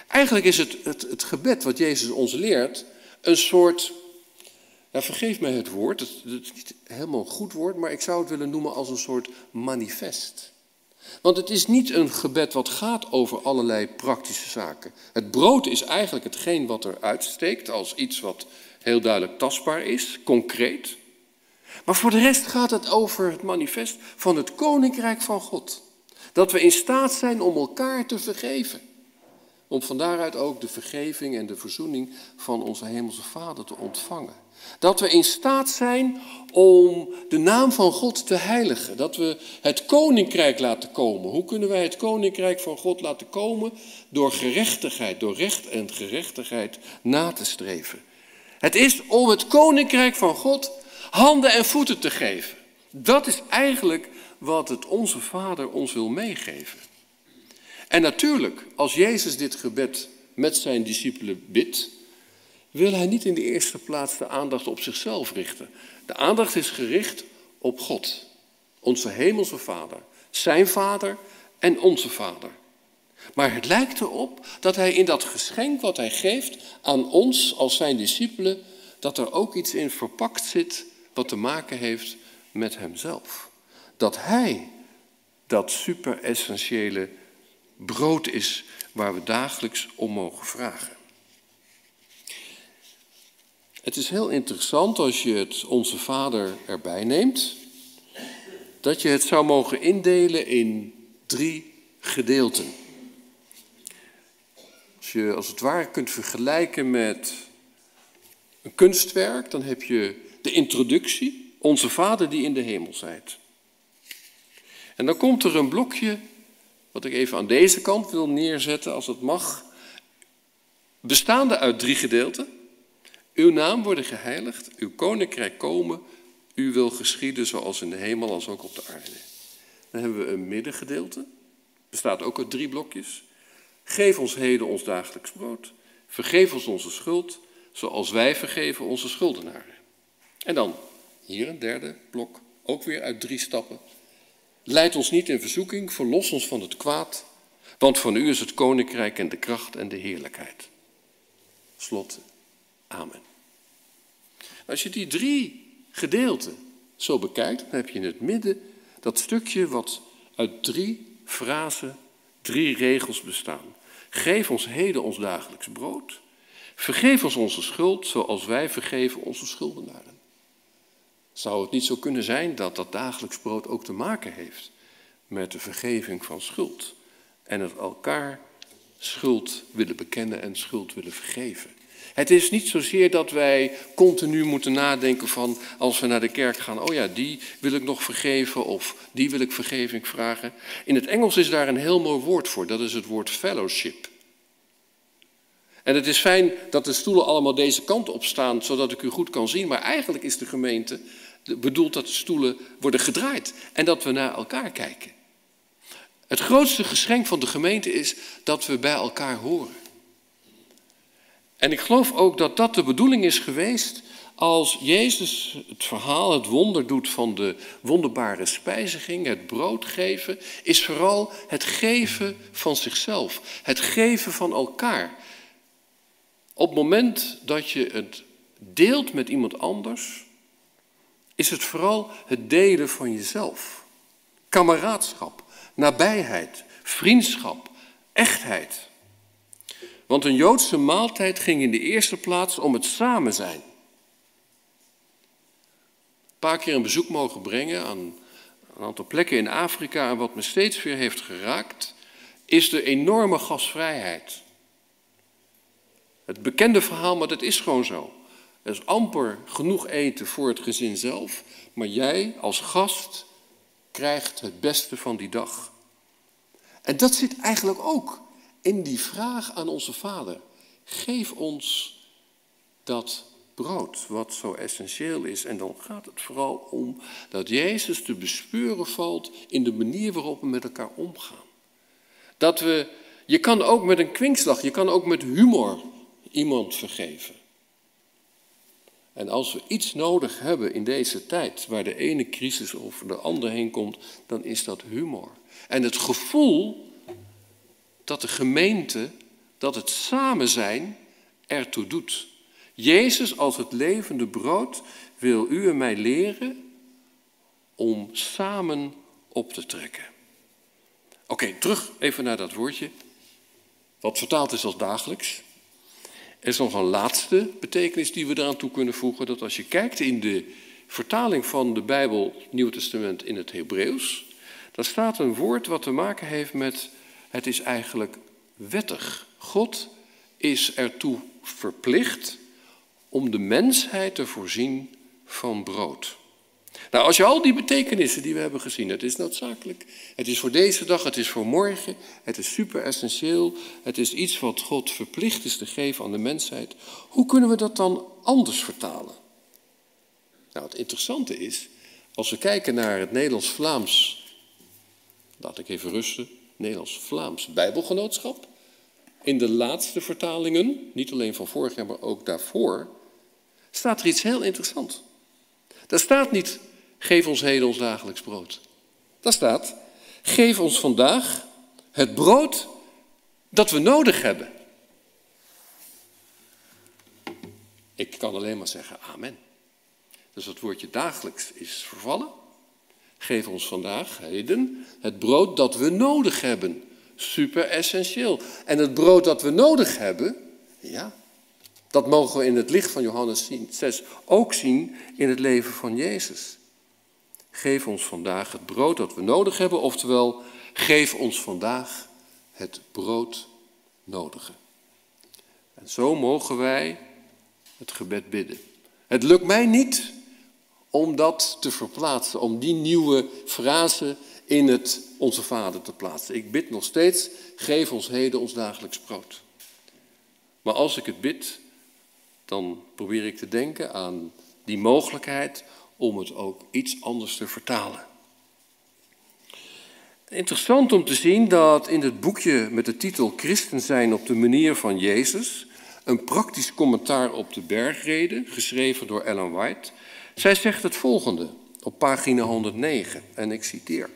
[SPEAKER 7] Eigenlijk is het, het, het gebed wat Jezus ons leert een soort, nou vergeef mij het woord, het, het is niet helemaal een goed woord, maar ik zou het willen noemen als een soort manifest. Want het is niet een gebed wat gaat over allerlei praktische zaken. Het brood is eigenlijk hetgeen wat er uitsteekt als iets wat heel duidelijk tastbaar is, concreet. Maar voor de rest gaat het over het manifest van het koninkrijk van God. Dat we in staat zijn om elkaar te vergeven. Om van daaruit ook de vergeving en de verzoening van onze Hemelse Vader te ontvangen. Dat we in staat zijn om de naam van God te heiligen. Dat we het koninkrijk laten komen. Hoe kunnen wij het koninkrijk van God laten komen? Door gerechtigheid, door recht en gerechtigheid na te streven. Het is om het koninkrijk van God handen en voeten te geven. Dat is eigenlijk wat het onze Vader ons wil meegeven. En natuurlijk, als Jezus dit gebed met zijn discipelen bidt, wil hij niet in de eerste plaats de aandacht op zichzelf richten. De aandacht is gericht op God, onze hemelse Vader, zijn Vader en onze Vader. Maar het lijkt erop dat hij in dat geschenk wat hij geeft aan ons als zijn discipelen, dat er ook iets in verpakt zit wat te maken heeft met hemzelf. Dat hij dat super-essentiële brood is waar we dagelijks om mogen vragen. Het is heel interessant als je het Onze Vader erbij neemt, dat je het zou mogen indelen in drie gedeelten. Als je als het ware kunt vergelijken met een kunstwerk, dan heb je de introductie, Onze Vader die in de hemel zijt. En dan komt er een blokje, wat ik even aan deze kant wil neerzetten, als het mag, bestaande uit drie gedeelten. Uw naam worden geheiligd, uw koninkrijk komen, u wil geschieden zoals in de hemel als ook op de aarde. Dan hebben we een middengedeelte, bestaat ook uit drie blokjes. Geef ons heden ons dagelijks brood. Vergeef ons onze schuld, zoals wij vergeven onze schuldenaren. En dan hier een derde blok, ook weer uit drie stappen. Leid ons niet in verzoeking, verlos ons van het kwaad, want van u is het koninkrijk en de kracht en de heerlijkheid. Slot, amen. Als je die drie gedeelten zo bekijkt, dan heb je in het midden dat stukje wat uit drie frasen, drie regels bestaan. Geef ons heden ons dagelijks brood. Vergeef ons onze schuld zoals wij vergeven onze schuldenaren. Zou het niet zo kunnen zijn dat dat dagelijks brood ook te maken heeft met de vergeving van schuld en het elkaar schuld willen bekennen en schuld willen vergeven? Het is niet zozeer dat wij continu moeten nadenken van als we naar de kerk gaan, oh ja, die wil ik nog vergeven of die wil ik vergeving vragen. In het Engels is daar een heel mooi woord voor, dat is het woord fellowship. En het is fijn dat de stoelen allemaal deze kant op staan, zodat ik u goed kan zien. Maar eigenlijk is de gemeente bedoeld dat de stoelen worden gedraaid en dat we naar elkaar kijken. Het grootste geschenk van de gemeente is dat we bij elkaar horen. En ik geloof ook dat dat de bedoeling is geweest als Jezus het verhaal, het wonder doet van de wonderbare spijziging, het brood geven, is vooral het geven van zichzelf, het geven van elkaar. Op het moment dat je het deelt met iemand anders, is het vooral het delen van jezelf. Kameraadschap, nabijheid, vriendschap, echtheid. Want een Joodse maaltijd ging in de eerste plaats om het samen zijn. Een paar keer een bezoek mogen brengen aan een aantal plekken in Afrika en wat me steeds weer heeft geraakt, is de enorme gasvrijheid. Het bekende verhaal, maar dat is gewoon zo. Er is amper genoeg eten voor het gezin zelf, maar jij als gast krijgt het beste van die dag. En dat zit eigenlijk ook in die vraag aan onze Vader. Geef ons dat brood, wat zo essentieel is. En dan gaat het vooral om dat Jezus te bespeuren valt in de manier waarop we met elkaar omgaan. Dat we, je kan ook met een kwinkslag, je kan ook met humor iemand vergeven. En als we iets nodig hebben in deze tijd, waar de ene crisis over de andere heen komt, dan is dat humor. En het gevoel dat de gemeente, dat het samen zijn ertoe doet. Jezus als het levende brood wil u en mij leren om samen op te trekken. Oké, terug even naar dat woordje, wat vertaald is als dagelijks. Er is nog een laatste betekenis die we eraan toe kunnen voegen. Dat als je kijkt in de vertaling van de Bijbel, Nieuw Testament in het Hebreeuws, dan staat een woord wat te maken heeft met het is eigenlijk wettig. God is ertoe verplicht om de mensheid te voorzien van brood. Nou, als je al die betekenissen die we hebben gezien, het is noodzakelijk, het is voor deze dag, het is voor morgen, het is super essentieel, het is iets wat God verplicht is te geven aan de mensheid. Hoe kunnen we dat dan anders vertalen? Nou, het interessante is, als we kijken naar het Nederlands-Vlaams, laat ik even rusten, Nederlands-Vlaams Bijbelgenootschap, in de laatste vertalingen, niet alleen van vorig jaar, maar ook daarvoor, staat er iets heel interessants. Daar staat niet Geef ons heden ons dagelijks brood. Daar staat, geef ons vandaag het brood dat we nodig hebben. Ik kan alleen maar zeggen amen. Dus het woordje dagelijks is vervallen. Geef ons vandaag, heden, het brood dat we nodig hebben. Super essentieel. En het brood dat we nodig hebben, ja, dat mogen we in het licht van Johannes 6 ook zien in het leven van Jezus. Geef ons vandaag het brood dat we nodig hebben, oftewel, geef ons vandaag het brood nodige. En zo mogen wij het gebed bidden. Het lukt mij niet om dat te verplaatsen, om die nieuwe frase in het Onze Vader te plaatsen. Ik bid nog steeds, geef ons heden ons dagelijks brood. Maar als ik het bid, dan probeer ik te denken aan die mogelijkheid om het ook iets anders te vertalen. Interessant om te zien dat in het boekje met de titel Christen zijn op de manier van Jezus, een praktisch commentaar op de bergreden, geschreven door Ellen White, zij zegt het volgende op pagina 109, en ik citeer.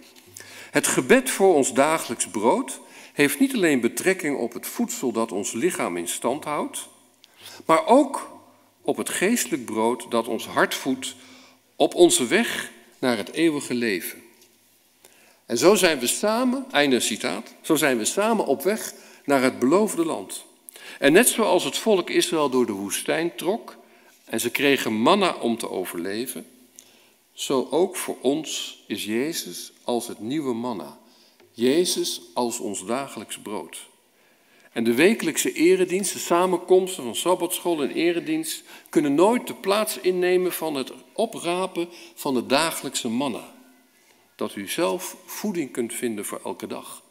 [SPEAKER 7] Het gebed voor ons dagelijks brood heeft niet alleen betrekking op het voedsel dat ons lichaam in stand houdt, maar ook op het geestelijk brood dat ons hart voedt op onze weg naar het eeuwige leven. En zo zijn we samen, einde citaat, zo zijn we samen op weg naar het beloofde land. En net zoals het volk Israël door de woestijn trok en ze kregen manna om te overleven, zo ook voor ons is Jezus als het nieuwe manna. Jezus als ons dagelijks brood. En de wekelijkse eredienst, de samenkomsten van sabbatschool en eredienst, kunnen nooit de plaats innemen van het oprapen van het dagelijkse manna. Dat u zelf voeding kunt vinden voor elke dag.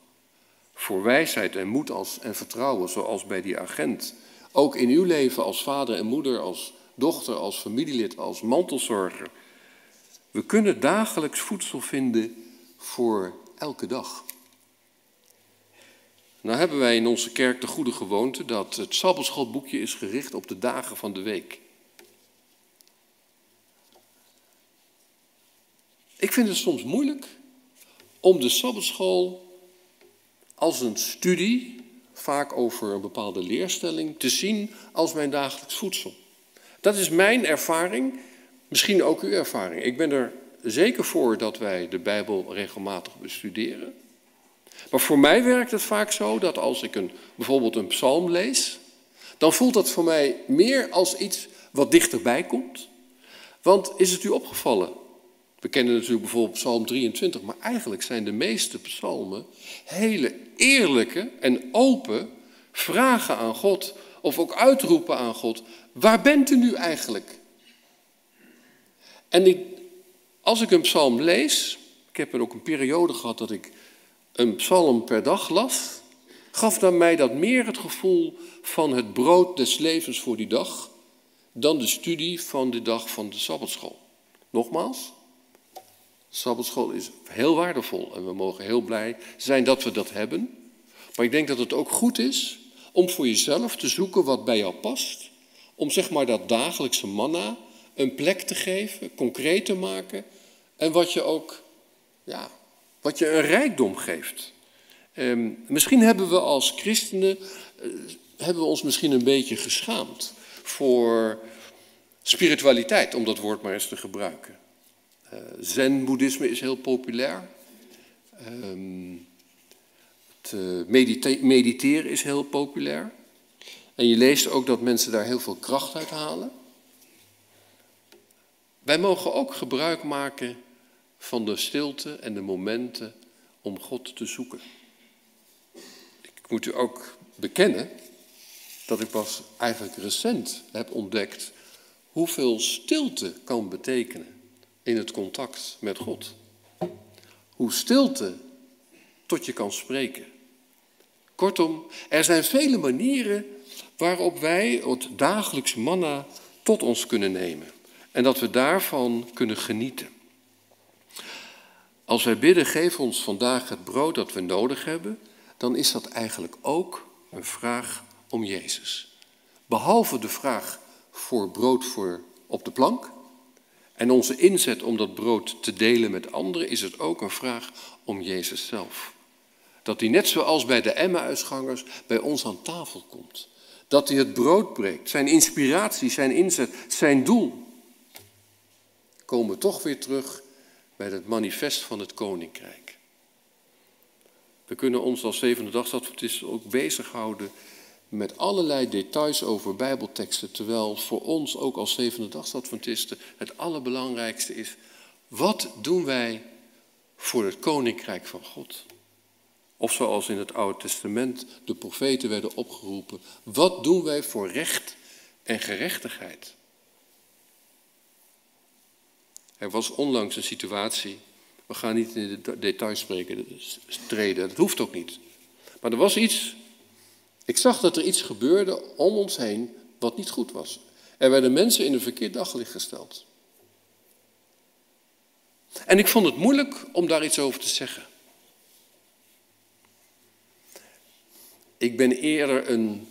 [SPEAKER 7] Voor wijsheid en moed als, en vertrouwen, zoals bij die agent. Ook in uw leven als vader en moeder, als dochter, als familielid, als mantelzorger. We kunnen dagelijks voedsel vinden voor elke dag. Nou hebben wij in onze kerk de goede gewoonte dat het Sabbatschoolboekje is gericht op de dagen van de week. Ik vind het soms moeilijk om de Sabbatschool als een studie, vaak over een bepaalde leerstelling, te zien als mijn dagelijks voedsel. Dat is mijn ervaring, misschien ook uw ervaring. Ik ben er zeker voor dat wij de Bijbel regelmatig bestuderen. Maar voor mij werkt het vaak zo dat als ik een, bijvoorbeeld een psalm lees, dan voelt dat voor mij meer als iets wat dichterbij komt. Want is het u opgevallen? We kennen natuurlijk bijvoorbeeld Psalm 23, maar eigenlijk zijn de meeste psalmen hele eerlijke en open vragen aan God, of ook uitroepen aan God. Waar bent u nu eigenlijk? En als ik een psalm lees, ik heb er ook een periode gehad dat ik een psalm per dag las, gaf dan mij dat meer het gevoel van het brood des levens voor die dag, dan de studie van de dag van de Sabbatschool. Nogmaals, Sabbatschool is heel waardevol en we mogen heel blij zijn dat we dat hebben. Maar ik denk dat het ook goed is om voor jezelf te zoeken wat bij jou past. Om zeg maar dat dagelijkse manna een plek te geven, concreet te maken. En wat je ook ja, wat je een rijkdom geeft. Ehm, misschien hebben we als christenen uh, hebben we ons misschien een beetje geschaamd voor spiritualiteit, om dat woord maar eens te gebruiken. Uh, Zen-boeddhisme is heel populair. Um, het medite mediteren is heel populair. En je leest ook dat mensen daar heel veel kracht uit halen. Wij mogen ook gebruik maken van de stilte en de momenten om God te zoeken. Ik moet u ook bekennen dat ik pas eigenlijk recent heb ontdekt hoeveel stilte kan betekenen in het contact met God. Hoe stilte tot je kan spreken. Kortom, er zijn vele manieren waarop wij het dagelijks manna tot ons kunnen nemen en dat we daarvan kunnen genieten. Als wij bidden, geef ons vandaag het brood dat we nodig hebben, dan is dat eigenlijk ook een vraag om Jezus. Behalve de vraag voor brood voor op de plank en onze inzet om dat brood te delen met anderen, is het ook een vraag om Jezus zelf. Dat hij net zoals bij de Emmausgangers bij ons aan tafel komt. Dat hij het brood breekt, zijn inspiratie, zijn inzet, zijn doel. Komen we toch weer terug bij het manifest van het koninkrijk. We kunnen ons als zevende dagsadventisten ook bezighouden met allerlei details over bijbelteksten, terwijl voor ons ook als zevende dagsadventisten het allerbelangrijkste is, wat doen wij voor het koninkrijk van God? Of zoals in het Oude Testament de profeten werden opgeroepen, wat doen wij voor recht en gerechtigheid? Er was onlangs een situatie, we gaan niet in de details spreken, treden, dat hoeft ook niet. Maar er was iets, ik zag dat er iets gebeurde om ons heen wat niet goed was. Er werden mensen in een verkeerd daglicht gesteld. En ik vond het moeilijk om daar iets over te zeggen. Ik ben eerder een.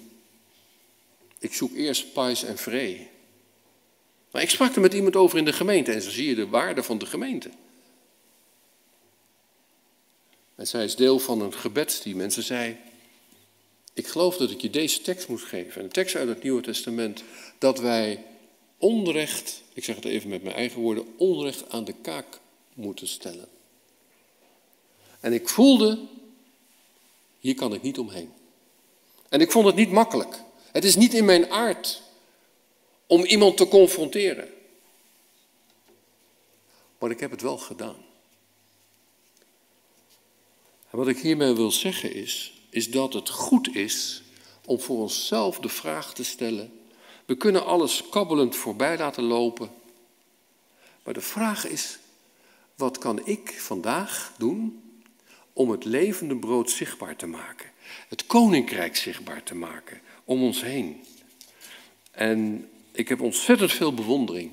[SPEAKER 7] Ik zoek eerst pais en vree. Maar ik sprak er met iemand over in de gemeente en zo zie je de waarde van de gemeente. En zij is deel van een gebedsteam en ze zei: Ik geloof dat ik je deze tekst moet geven. Een tekst uit het Nieuwe Testament. Dat wij onrecht, ik zeg het even met mijn eigen woorden, onrecht aan de kaak moeten stellen. En ik voelde, hier kan ik niet omheen. En ik vond het niet makkelijk. Het is niet in mijn aard om iemand te confronteren. Maar ik heb het wel gedaan. En wat ik hiermee wil zeggen is, is dat het goed is om voor onszelf de vraag te stellen. We kunnen alles kabbelend voorbij laten lopen. Maar de vraag is, wat kan ik vandaag doen om het levende brood zichtbaar te maken? Het koninkrijk zichtbaar te maken om ons heen. En ik heb ontzettend veel bewondering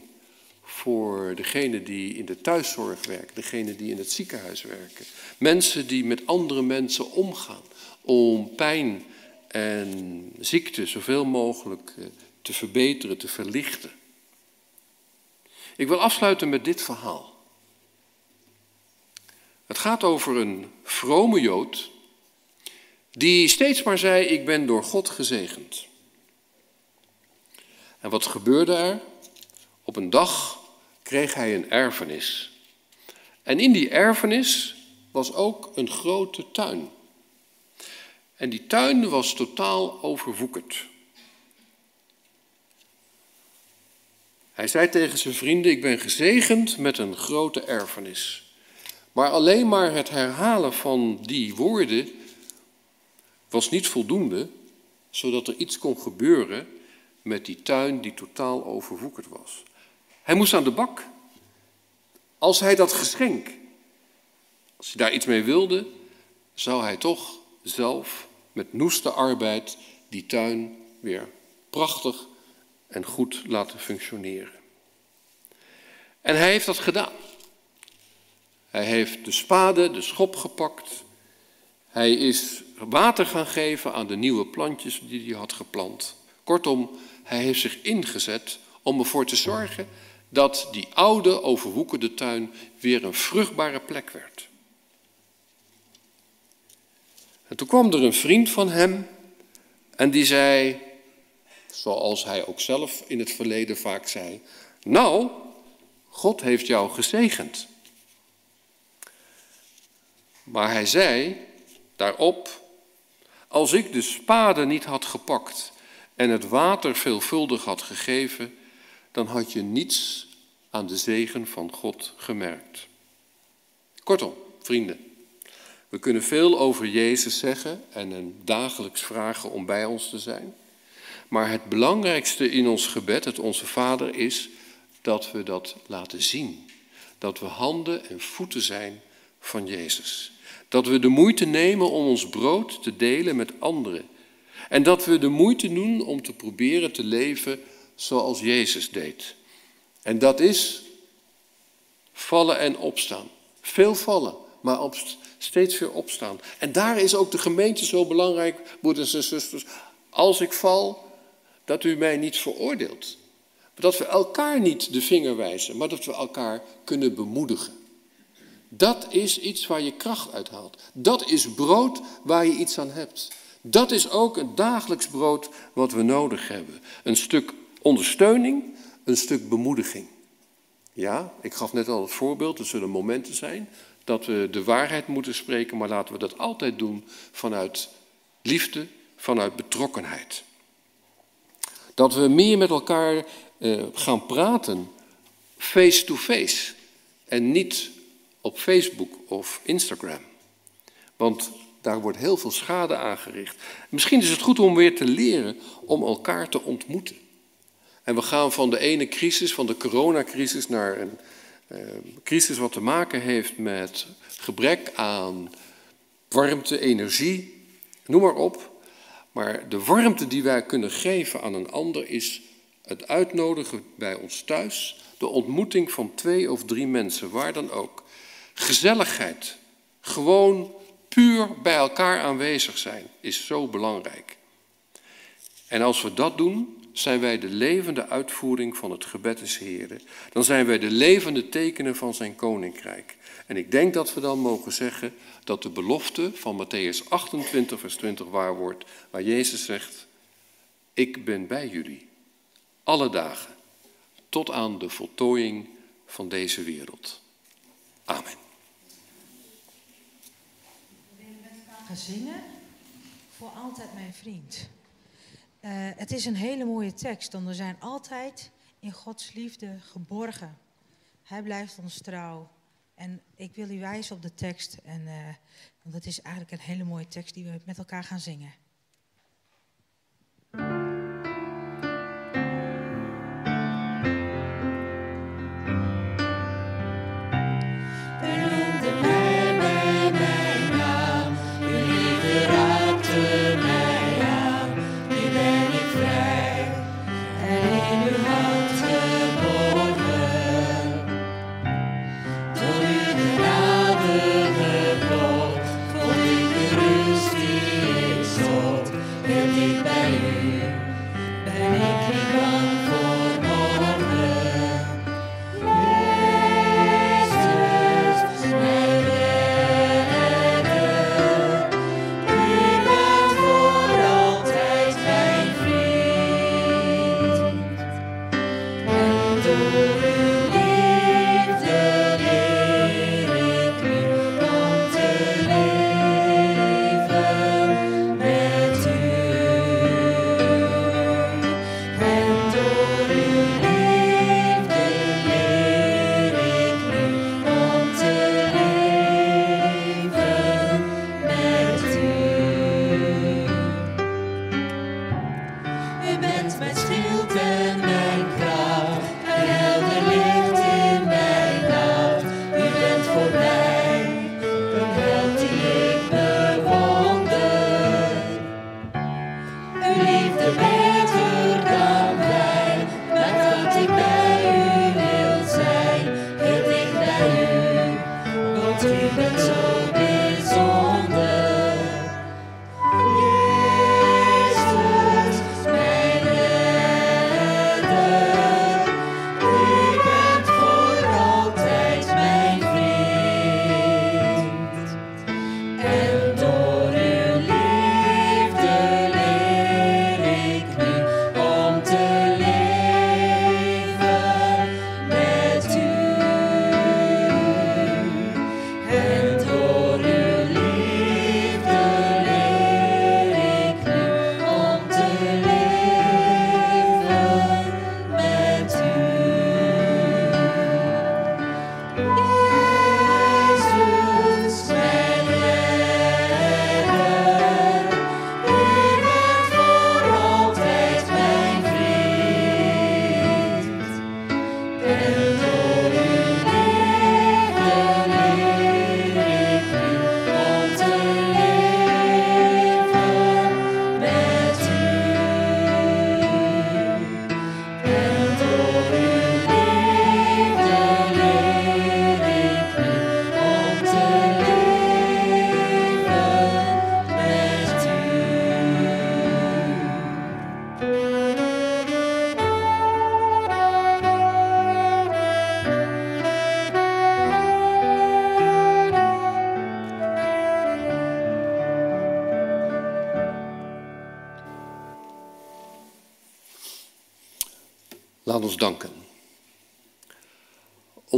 [SPEAKER 7] voor degenen die in de thuiszorg werken, degenen die in het ziekenhuis werken. Mensen die met andere mensen omgaan om pijn en ziekte zoveel mogelijk eh, te verbeteren, te verlichten. Ik wil afsluiten met dit verhaal. Het gaat over een vrome Jood die steeds maar zei, ik ben door God gezegend. En wat gebeurde er? Op een dag kreeg hij een erfenis. En in die erfenis was ook een grote tuin. En die tuin was totaal overwoekerd. Hij zei tegen zijn vrienden: Ik ben gezegend met een grote erfenis. Maar alleen maar het herhalen van die woorden was niet voldoende, zodat er iets kon gebeuren met die tuin die totaal overwoekerd was. Hij moest aan de bak. Als hij dat geschenk, als hij daar iets mee wilde, zou hij toch zelf met noeste arbeid die tuin weer prachtig en goed laten functioneren. En hij heeft dat gedaan. Hij heeft de spade, de schop gepakt. Hij is water gaan geven aan de nieuwe plantjes die hij had geplant. Kortom, hij heeft zich ingezet om ervoor te zorgen dat die oude, overwoekerde tuin weer een vruchtbare plek werd. En toen kwam er een vriend van hem en die zei, zoals hij ook zelf in het verleden vaak zei, nou, God heeft jou gezegend. Maar hij zei daarop, als ik de spade niet had gepakt en het water veelvuldig had gegeven, dan had je niets aan de zegen van God gemerkt. Kortom, vrienden, we kunnen veel over Jezus zeggen en hem dagelijks vragen om bij ons te zijn. Maar het belangrijkste in ons gebed, het Onze Vader, is dat we dat laten zien. Dat we handen en voeten zijn van Jezus. Dat we de moeite nemen om ons brood te delen met anderen. En dat we de moeite doen om te proberen te leven zoals Jezus deed. En dat is vallen en opstaan. Veel vallen, maar op, steeds weer opstaan. En daar is ook de gemeente zo belangrijk, broeders en zusters. Als ik val, dat u mij niet veroordeelt. Dat we elkaar niet de vinger wijzen, maar dat we elkaar kunnen bemoedigen. Dat is iets waar je kracht uit haalt. Dat is brood waar je iets aan hebt. Dat is ook het dagelijks brood wat we nodig hebben. Een stuk ondersteuning, een stuk bemoediging. Ja, ik gaf net al het voorbeeld, er zullen momenten zijn dat we de waarheid moeten spreken, maar laten we dat altijd doen vanuit liefde, vanuit betrokkenheid. Dat we meer met elkaar eh, gaan praten, face-to-face, en niet op Facebook of Instagram. Want daar wordt heel veel schade aangericht. Misschien is het goed om weer te leren om elkaar te ontmoeten. En we gaan van de ene crisis, van de coronacrisis, naar een uh, crisis wat te maken heeft met gebrek aan warmte, energie, noem maar op. Maar de warmte die wij kunnen geven aan een ander is het uitnodigen bij ons thuis, de ontmoeting van twee of drie mensen, waar dan ook. Gezelligheid, gewoon puur bij elkaar aanwezig zijn, is zo belangrijk. En als we dat doen, zijn wij de levende uitvoering van het gebed des Heren. Dan zijn wij de levende tekenen van zijn koninkrijk. En ik denk dat we dan mogen zeggen dat de belofte van Matthäus 28, vers 20 waar wordt, waar Jezus zegt, ik ben bij jullie, alle dagen, tot aan de voltooiing van deze wereld. Amen.
[SPEAKER 4] We gaan zingen, voor altijd mijn vriend. Uh, het is een hele mooie tekst, want we zijn altijd in Gods liefde geborgen. Hij blijft ons trouw. En ik wil u wijzen op de tekst, en, uh, want het is eigenlijk een hele mooie tekst die we met elkaar gaan zingen.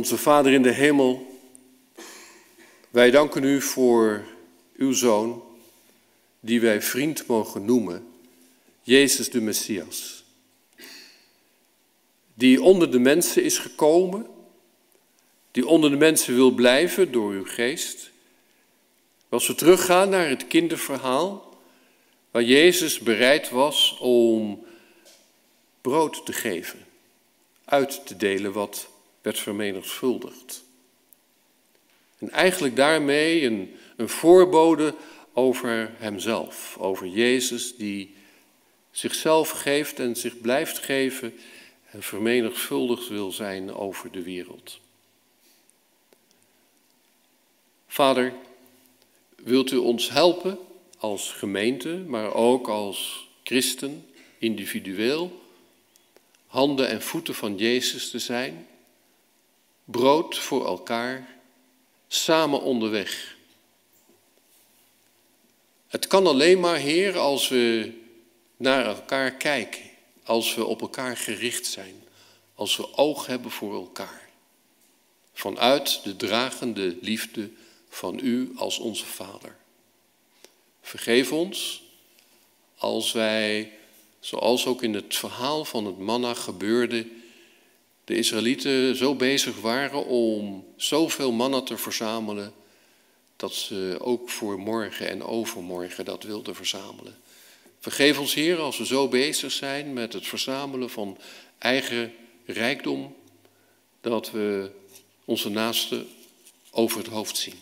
[SPEAKER 7] Onze Vader in de hemel, wij danken u voor uw Zoon, die wij vriend mogen noemen, Jezus de Messias. Die onder de mensen is gekomen, die onder de mensen wil blijven door uw geest. Als we teruggaan naar het kinderverhaal, waar Jezus bereid was om brood te geven, uit te delen wat werd vermenigvuldigd. En eigenlijk daarmee een, een voorbode over hemzelf, over Jezus die zichzelf geeft en zich blijft geven en vermenigvuldigd wil zijn over de wereld. Vader, wilt u ons helpen als gemeente, maar ook als christen, individueel, handen en voeten van Jezus te zijn, brood voor elkaar, samen onderweg. Het kan alleen maar, Heer, als we naar elkaar kijken, als we op elkaar gericht zijn, als we oog hebben voor elkaar. Vanuit de dragende liefde van U als onze Vader. Vergeef ons als wij, zoals ook in het verhaal van het manna gebeurde, de Israëlieten zo bezig waren om zoveel manna te verzamelen, dat ze ook voor morgen en overmorgen dat wilden verzamelen. Vergeef ons, Heer, als we zo bezig zijn met het verzamelen van eigen rijkdom, dat we onze naasten over het hoofd zien.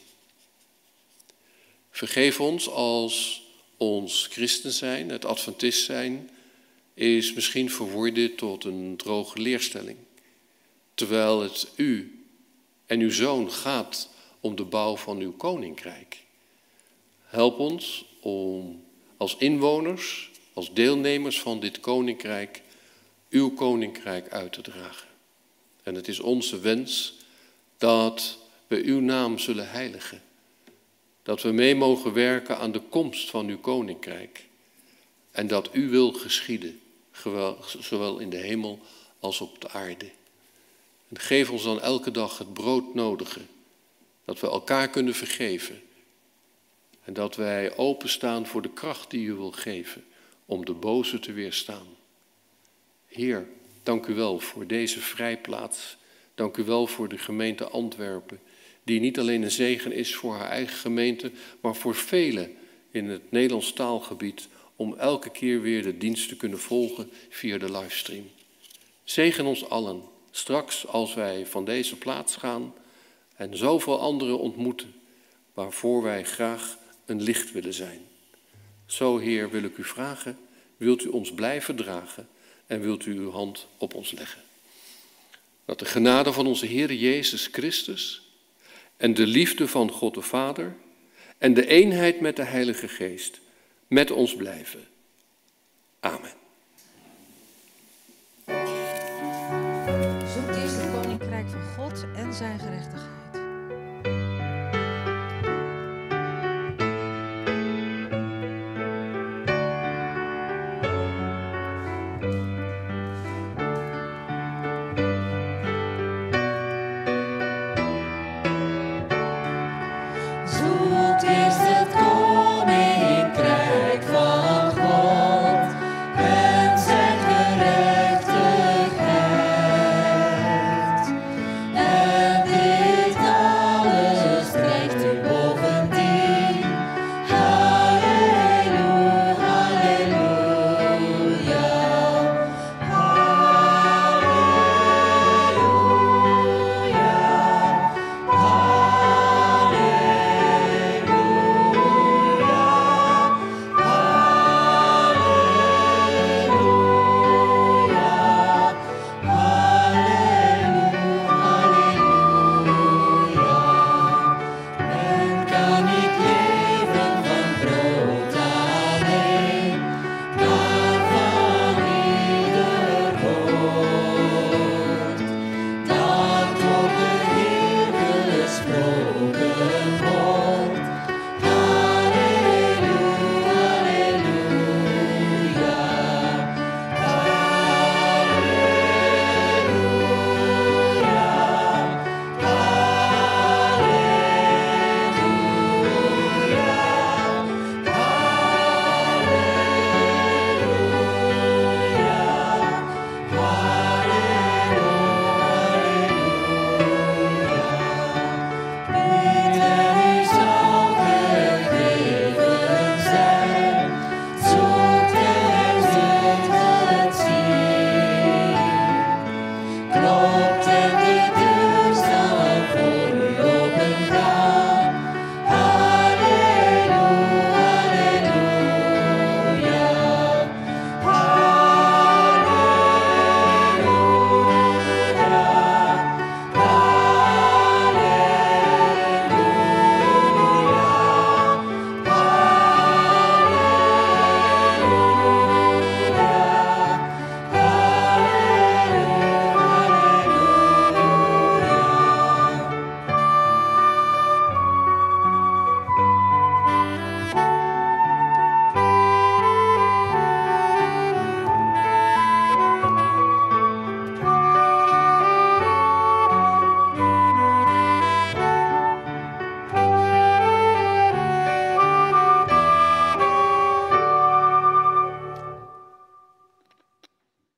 [SPEAKER 7] Vergeef ons als ons christen zijn, het adventist zijn, is misschien verworden tot een droge leerstelling. Terwijl het u en uw zoon gaat om de bouw van uw koninkrijk. Help ons om als inwoners, als deelnemers van dit koninkrijk, uw koninkrijk uit te dragen. En het is onze wens dat we uw naam zullen heiligen dat we mee mogen werken aan de komst van uw koninkrijk. En dat uw wil geschieden, zowel in de hemel als op de aarde. En geef ons dan elke dag het brood nodige, dat we elkaar kunnen vergeven. En dat wij openstaan voor de kracht die u wil geven om de boze te weerstaan. Heer, dank u wel voor deze vrijplaats. Dank u wel voor de gemeente Antwerpen die niet alleen een zegen is voor haar eigen gemeente, maar voor velen in het Nederlands taalgebied om elke keer weer de dienst te kunnen volgen via de livestream. Zegen ons allen straks als wij van deze plaats gaan en zoveel anderen ontmoeten waarvoor wij graag een licht willen zijn. Zo, Heer, wil ik u vragen, wilt u ons blijven dragen en wilt u uw hand op ons leggen? Dat de genade van onze Heer Jezus Christus en de liefde van God de Vader en de eenheid met de Heilige Geest met ons blijven. Amen.